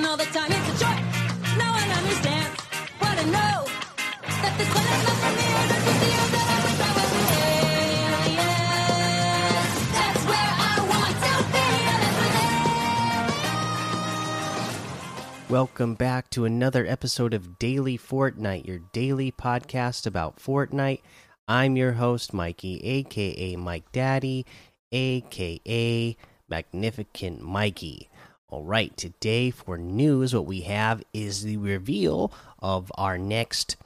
all the time. It's a understands what I know. That this one is not for me. The I they Welcome back to another episode of Daily Fortnite, your daily podcast about Fortnite. I'm your host, Mikey, aka Mike Daddy, aka Magnificent Mikey. All right, today for news, what we have is the reveal of our next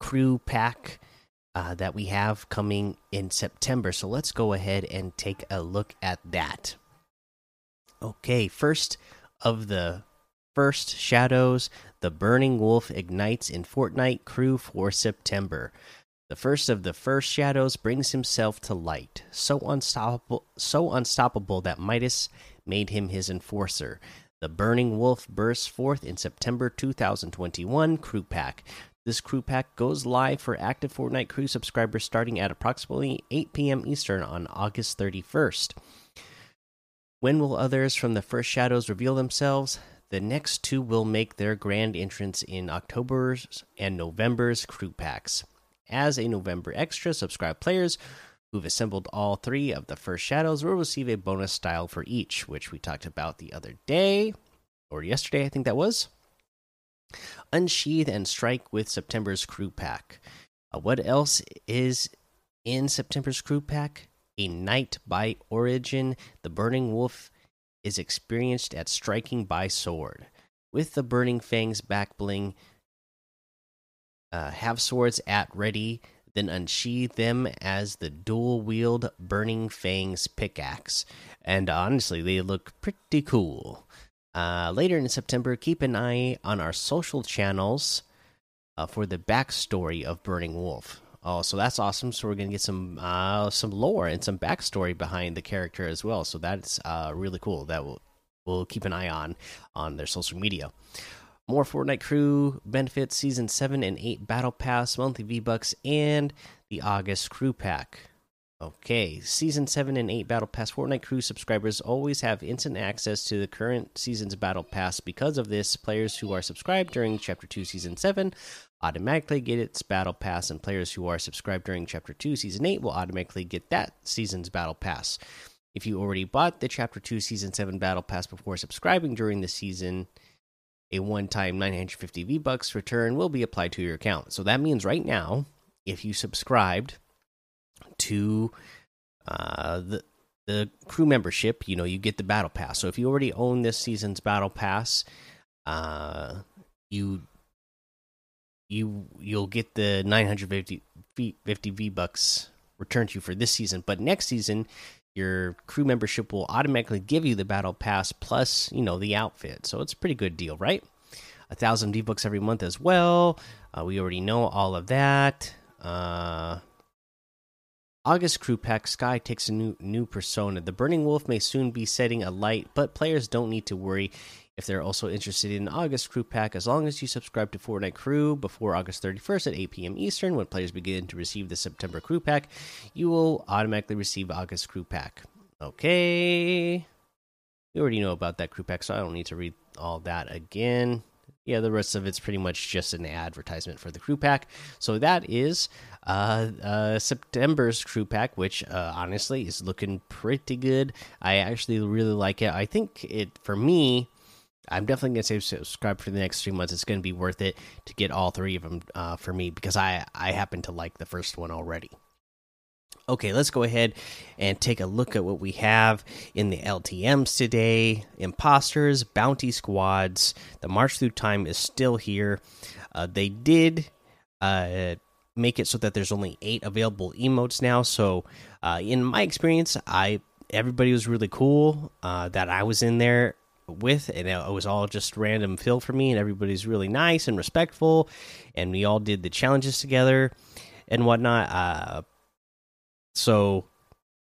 crew pack uh, that we have coming in September. So let's go ahead and take a look at that. Okay, first of the first shadows, the Burning Wolf ignites in Fortnite crew for September. The first of the first shadows brings himself to light, so unstoppable, so unstoppable that Midas made him his enforcer. The Burning Wolf bursts forth in September 2021 crew pack. This crew pack goes live for active Fortnite crew subscribers starting at approximately 8 p.m. Eastern on August 31st. When will others from the first shadows reveal themselves? The next two will make their grand entrance in October's and November's crew packs. As a November extra, subscribe players who've assembled all three of the first shadows will receive a bonus style for each, which we talked about the other day, or yesterday, I think that was. Unsheathe and strike with September's crew pack. Uh, what else is in September's crew pack? A Knight by Origin. The Burning Wolf is experienced at striking by sword. With the Burning Fangs back bling, uh, have swords at ready, then unsheathe them as the dual wield Burning Fangs pickaxe. And honestly, they look pretty cool. Uh, later in September, keep an eye on our social channels uh, for the backstory of Burning Wolf. Oh, so that's awesome! So we're gonna get some uh, some lore and some backstory behind the character as well. So that's uh, really cool. That will we'll keep an eye on on their social media. More Fortnite crew benefits, season seven and eight battle pass, monthly V bucks, and the August crew pack. Okay, season 7 and 8 Battle Pass Fortnite crew subscribers always have instant access to the current season's Battle Pass. Because of this, players who are subscribed during Chapter 2 Season 7 automatically get its Battle Pass, and players who are subscribed during Chapter 2 Season 8 will automatically get that season's Battle Pass. If you already bought the Chapter 2 Season 7 Battle Pass before subscribing during the season, a one time 950 V Bucks return will be applied to your account. So that means right now, if you subscribed, to uh, the the crew membership, you know, you get the battle pass. So if you already own this season's battle pass, uh, you you you'll get the 950 50 V bucks returned to you for this season. But next season, your crew membership will automatically give you the battle pass plus, you know, the outfit. So it's a pretty good deal, right? A thousand V bucks every month as well. Uh, we already know all of that. Uh, August Crew Pack Sky takes a new new persona. The Burning Wolf may soon be setting alight, but players don't need to worry if they're also interested in August Crew Pack. As long as you subscribe to Fortnite Crew before August 31st at 8 p.m. Eastern, when players begin to receive the September Crew Pack, you will automatically receive August Crew Pack. Okay. We already know about that Crew Pack, so I don't need to read all that again yeah, the rest of it's pretty much just an advertisement for the crew pack. So that is uh, uh, September's crew pack, which uh, honestly is looking pretty good. I actually really like it. I think it for me. I'm definitely gonna say subscribe for the next three months. It's gonna be worth it to get all three of them uh, for me because I I happen to like the first one already. Okay, let's go ahead and take a look at what we have in the LTMs today. Imposters, bounty squads. The march through time is still here. Uh, they did uh, make it so that there's only eight available emotes now. So, uh, in my experience, I everybody was really cool uh, that I was in there with, and it was all just random fill for me. And everybody's really nice and respectful, and we all did the challenges together and whatnot uh, so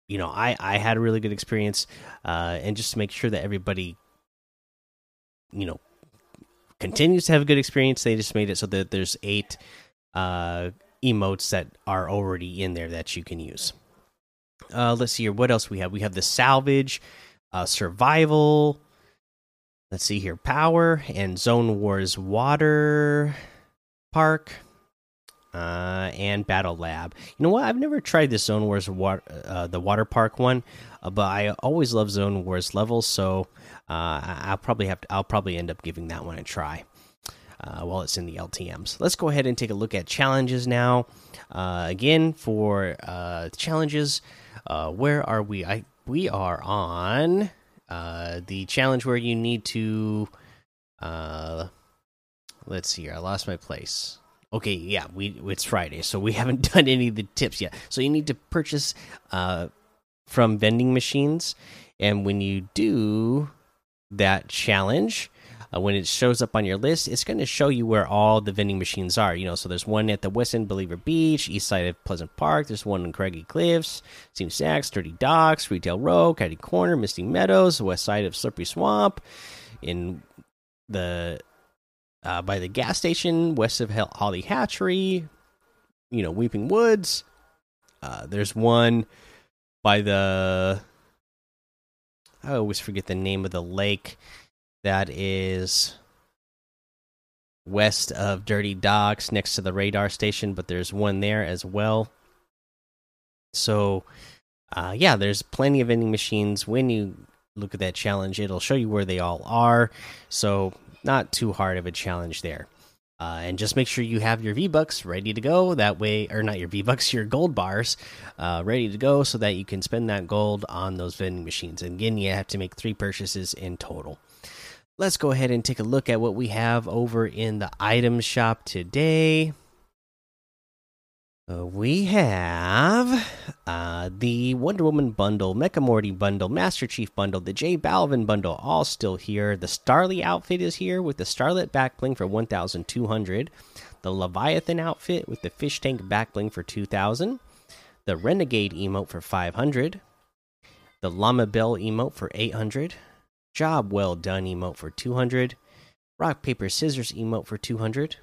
you know i i had a really good experience uh and just to make sure that everybody you know continues to have a good experience they just made it so that there's eight uh emotes that are already in there that you can use uh let's see here what else we have we have the salvage uh survival let's see here. Power and zone wars water park uh, and battle lab. You know what? I've never tried this zone wars water uh, the water park one uh, but i always love zone wars levels so uh, i'll probably have to i'll probably end up giving that one a try uh, while it's in the ltms let's go ahead and take a look at challenges now. Uh, again for challenges where are we? I we are on uh, the challenge where you need to uh, let's see here i lost my place. Okay yeah we it's friday so we haven't done any of the tips yet. So you need to purchase uh, from vending machines and when you do that challenge uh, when it shows up on your list, it's going to show you where all the vending machines are. You know, so there's one at the West End Believer Beach, east side of Pleasant Park. There's one in Craggy Cliffs, Steamy Stacks, Dirty Docks, Retail Row, Catty Corner, Misty Meadows, west side of Slippery Swamp, in the uh, by the gas station west of Holly Hatchery. You know, Weeping Woods. Uh, there's one by the I always forget the name of the lake that is west of Dirty Docks next to the radar station, but there's one there as well. So, uh, yeah, there's plenty of vending machines. When you look at that challenge, it'll show you where they all are. So, not too hard of a challenge there. Uh, and just make sure you have your V Bucks ready to go. That way, or not your V Bucks, your gold bars uh, ready to go so that you can spend that gold on those vending machines. And again, you have to make three purchases in total let's go ahead and take a look at what we have over in the item shop today. Uh, we have uh, the Wonder Woman bundle, Mecha Morty bundle, Master Chief bundle, the J Balvin bundle, all still here. The Starlie outfit is here with the Starlit backbling for 1,200. The Leviathan outfit with the Fish Tank backbling for 2,000. The Renegade emote for 500. The Llama Bell emote for 800. Job well done emote for 200. Rock, paper, scissors emote for 200.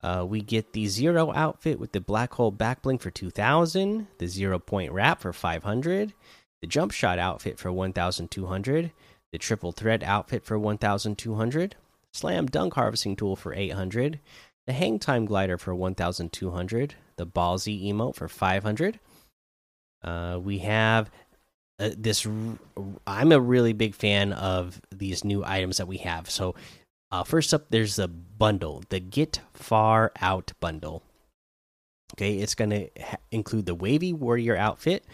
Uh, we get the zero outfit with the black hole backbling for 2000. The zero point wrap for 500. The jump shot outfit for 1200. The triple threat outfit for 1200. Slam dunk harvesting tool for 800. The hang time glider for 1200. The ballsy emote for 500. Uh, we have uh, this i'm a really big fan of these new items that we have. So uh, first up there's the bundle the get far out bundle. Okay it's going to include the wavy warrior outfit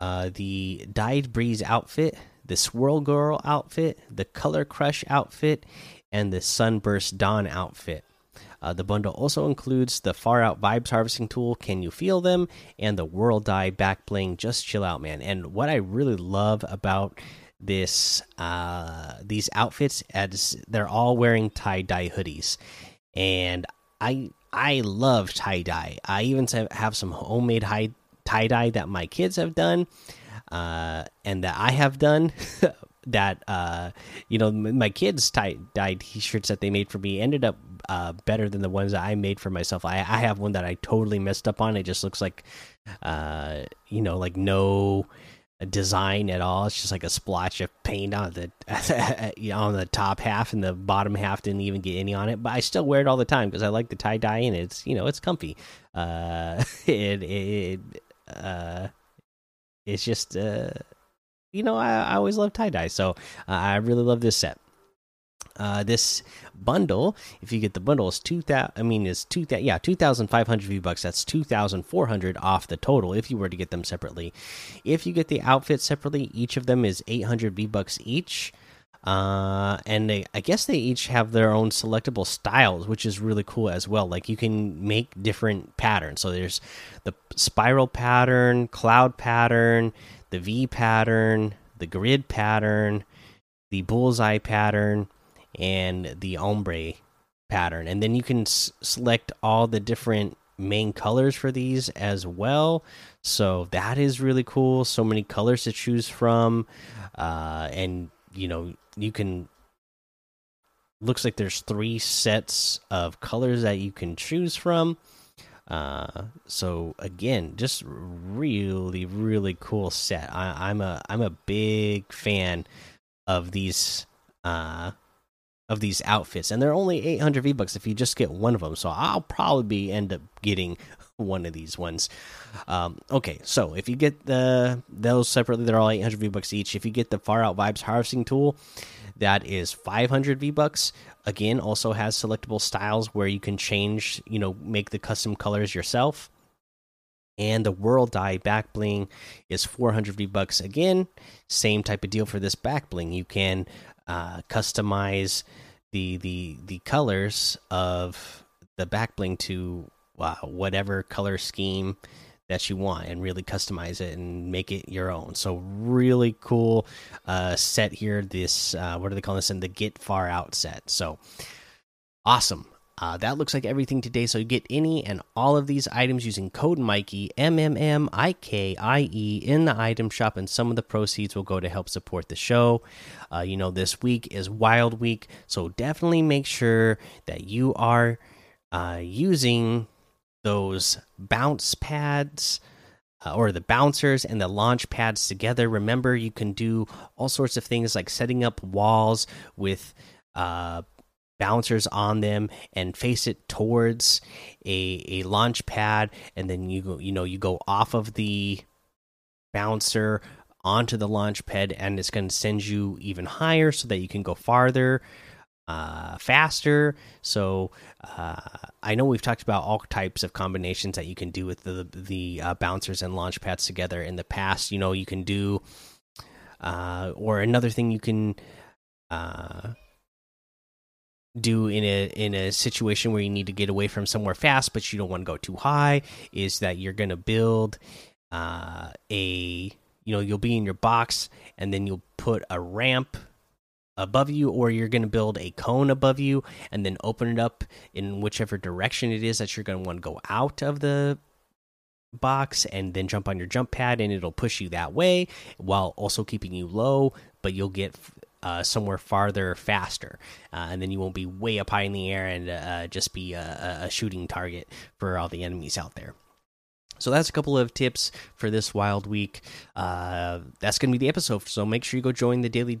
uh, the dyed breeze outfit the swirl girl outfit the color crush outfit and the sunburst dawn outfit uh, the bundle also includes the Far Out Vibes Harvesting Tool, Can You Feel Them, and the World Die Back Bling, Just Chill Out, Man. And what I really love about this uh these outfits as they're all wearing tie-dye hoodies. And i i love tie-dye. I even have some homemade tie-dye that my kids have done uh and that i have done that uh you know my kids tie dye t-shirts that they made for me ended up uh better than the ones that I made for myself. I I have one that I totally messed up on. It just looks like uh you know like no design at all. It's just like a splotch of paint on the on the top half and the bottom half didn't even get any on it. But I still wear it all the time because I like the tie dye and it's you know it's comfy. Uh, it it uh, it's just uh you know, I, I always love tie dye, so uh, I really love this set. Uh, this bundle, if you get the bundle, is two thousand. I mean, is two thousand? Yeah, two thousand five hundred V bucks. That's two thousand four hundred off the total if you were to get them separately. If you get the outfit separately, each of them is eight hundred V bucks each. Uh, and they, I guess they each have their own selectable styles, which is really cool as well. Like you can make different patterns. So there's the spiral pattern, cloud pattern the V pattern, the grid pattern, the bullseye pattern, and the ombre pattern. And then you can select all the different main colors for these as well. So that is really cool. So many colors to choose from. Uh, and, you know, you can. Looks like there's three sets of colors that you can choose from. Uh, so again, just really, really cool set. I, am a I'm a big fan of these uh, of these outfits, and they're only 800 V bucks if you just get one of them. So I'll probably end up getting one of these ones. Um, okay, so if you get the those separately, they're all 800 V bucks each. If you get the Far Out Vibes harvesting tool, that is 500 V bucks. Again, also has selectable styles where you can change, you know, make the custom colors yourself. And the World die back bling is 400 V bucks again. Same type of deal for this back bling. You can uh, customize the the the colors of the back bling to uh, whatever color scheme that you want and really customize it and make it your own. So really cool uh, set here. This uh, what do they call this? In the Get Far Out set. So awesome. Uh, that looks like everything today. So you get any and all of these items using code Mikey M M M I K I E in the item shop, and some of the proceeds will go to help support the show. Uh, you know, this week is Wild Week, so definitely make sure that you are uh, using those bounce pads. Uh, or the bouncers and the launch pads together. Remember, you can do all sorts of things like setting up walls with uh, bouncers on them and face it towards a a launch pad and then you go you know you go off of the bouncer onto the launch pad and it's going to send you even higher so that you can go farther uh, faster. So uh, i know we've talked about all types of combinations that you can do with the the uh, bouncers and launch pads together in the past. You know you can do uh, or another thing you can uh, do in a in a situation where you need to get away from somewhere fast but you don't want to go too high is that you're going to build uh, a you know you'll be in your box and then you'll put a ramp above you or you're going to build a cone above you and then open it up in whichever direction it is that you're going to want to go out of the box and then jump on your jump pad and it'll push you that way while also keeping you low but you'll get uh, somewhere farther faster, uh, and then you won't be way up high in the air and uh, just be a, a, shooting target for all the enemies out there. So that's a couple of tips for this wild week. Uh, that's going to be the episode. So make sure you go join the daily